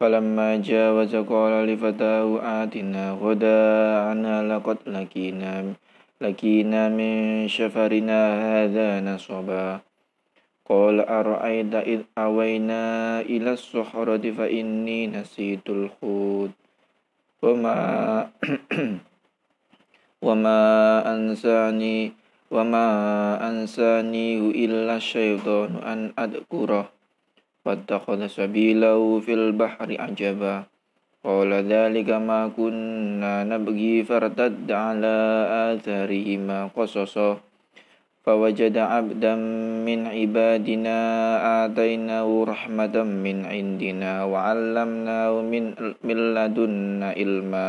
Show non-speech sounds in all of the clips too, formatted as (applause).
فلما جاوز قال لفتاه آتنا غداءنا لقد لكينا لكينا من شفرنا هذا نصبا. قال أرأيت إذ أوينا إلى الصحرة فإني نسيت الخوت وما (clears throat) وما أنساني وما أنسانيه إلا الشيطان أن أذكره. واتخذ سبيله في البحر عجبا قال ذلك ما كنا نبغي فارتد على آثارهما قصصا فوجد عبدا من عبادنا آتيناه رحمة من عندنا وعلمناه من, من لدنا علما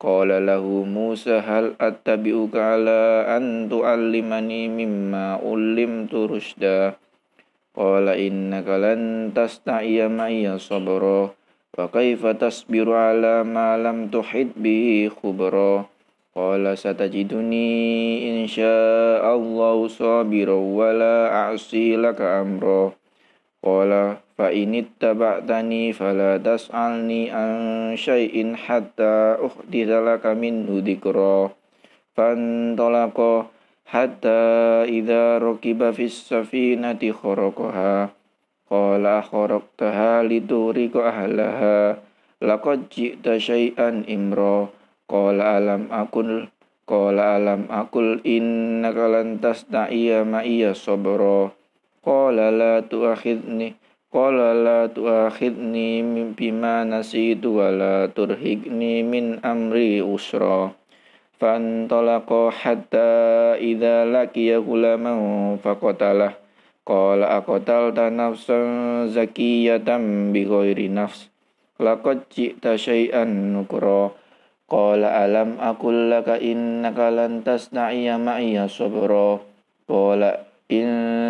قال له موسى هل أتبعك على أن تعلمني مما علمت رشدا Qala innaka lan tasta'iya ma'iyya sabra wa kaifa tasbiru ala ma lam tuhid bi khubra. Qala satajiduni insya Allah sabira wa la a'si laka amra. Qala fa init taba'tani fala tas'alni an syai'in hatta uhditha laka minhu dhikra. Fantalaqa hatta idza rakiba fis safinati kharaqaha qala kharaqtaha liduriqa ahlaha. Laqad ji'ta syai'an imra. Qala alam akul qala alam akul innaka lan tasta'iya ma'iya sabra. Qala la tu'akhidni qala la tu'akhidni bima nasitu wa la turhiqni min amri usro فانطلقا حتى إذا لقي غلاما فقتله قال أقتلت نفسا زكية بغير نفس لقد جئت شيئا نكرا قال ألم أقل لك إنك لن تستعي معي صبرا قال إن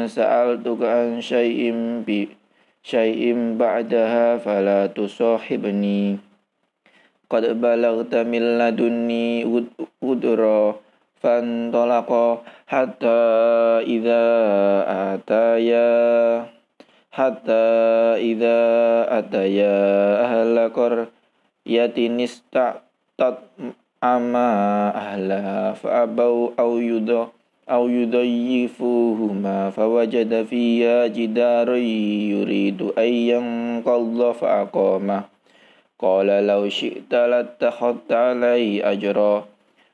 سألتك عن شيء بشيء بعدها فلا تصاحبني قد بلغت من لدني udra fantalaqa hatta idza ataya hatta idza ataya ahla qaryatin tat ama ahla fa abau au yudha au yudayyifuhuma fawajada fiha jidaran yuridu ayyan qadha fa aqama qala law syi'ta lattakhadta alaihi ajra.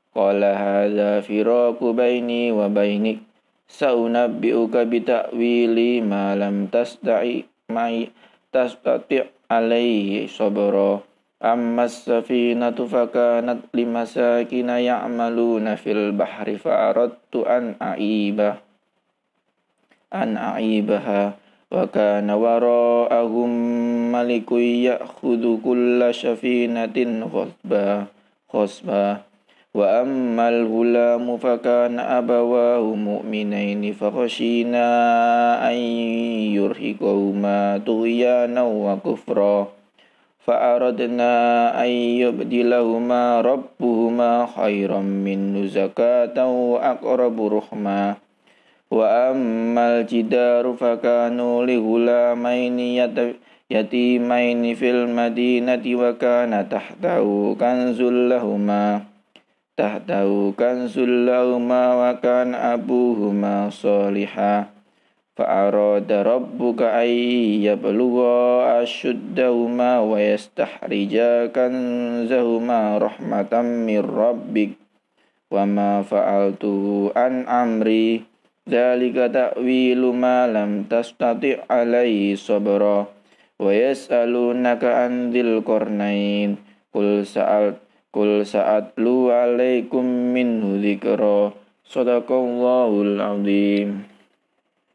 Qala hadza firaku baini wa bainik. Saunabbi'uka bita'wili ma lam tasda'i mai tastati' alaihi sabra. Amma as-safinatu fakanat limasakina ya'maluna fil bahri fa'aradtu an a'iba an a'ibaha kana wara'ahum malikun ya'khudhu kulla safinatin khosba khosba وأما الغلام فكان أبواه مؤمنين فخشينا أن يرهقهما طغيانا وكفرا. فأردنا أن يبدلهما ربهما خيرا منه زكاة وأقرب رحما وأما الجدار فكانوا لغلامين يتيمين في المدينة وكان تحته كنز لهما tahtahu kanzul lahuma wa kan abuhuma salihah fa'arada rabbuka ay yablugha ashuddahuma wa yastahrija kanzahuma rahmatan min rabbik wa ma dhalika ta'wilu ma lam tastati' alaihi sabra wa yas'alunaka an dhil qarnain qul sa'alt Kul saat lu alaikum minhu dzikra. Sadaqallahul.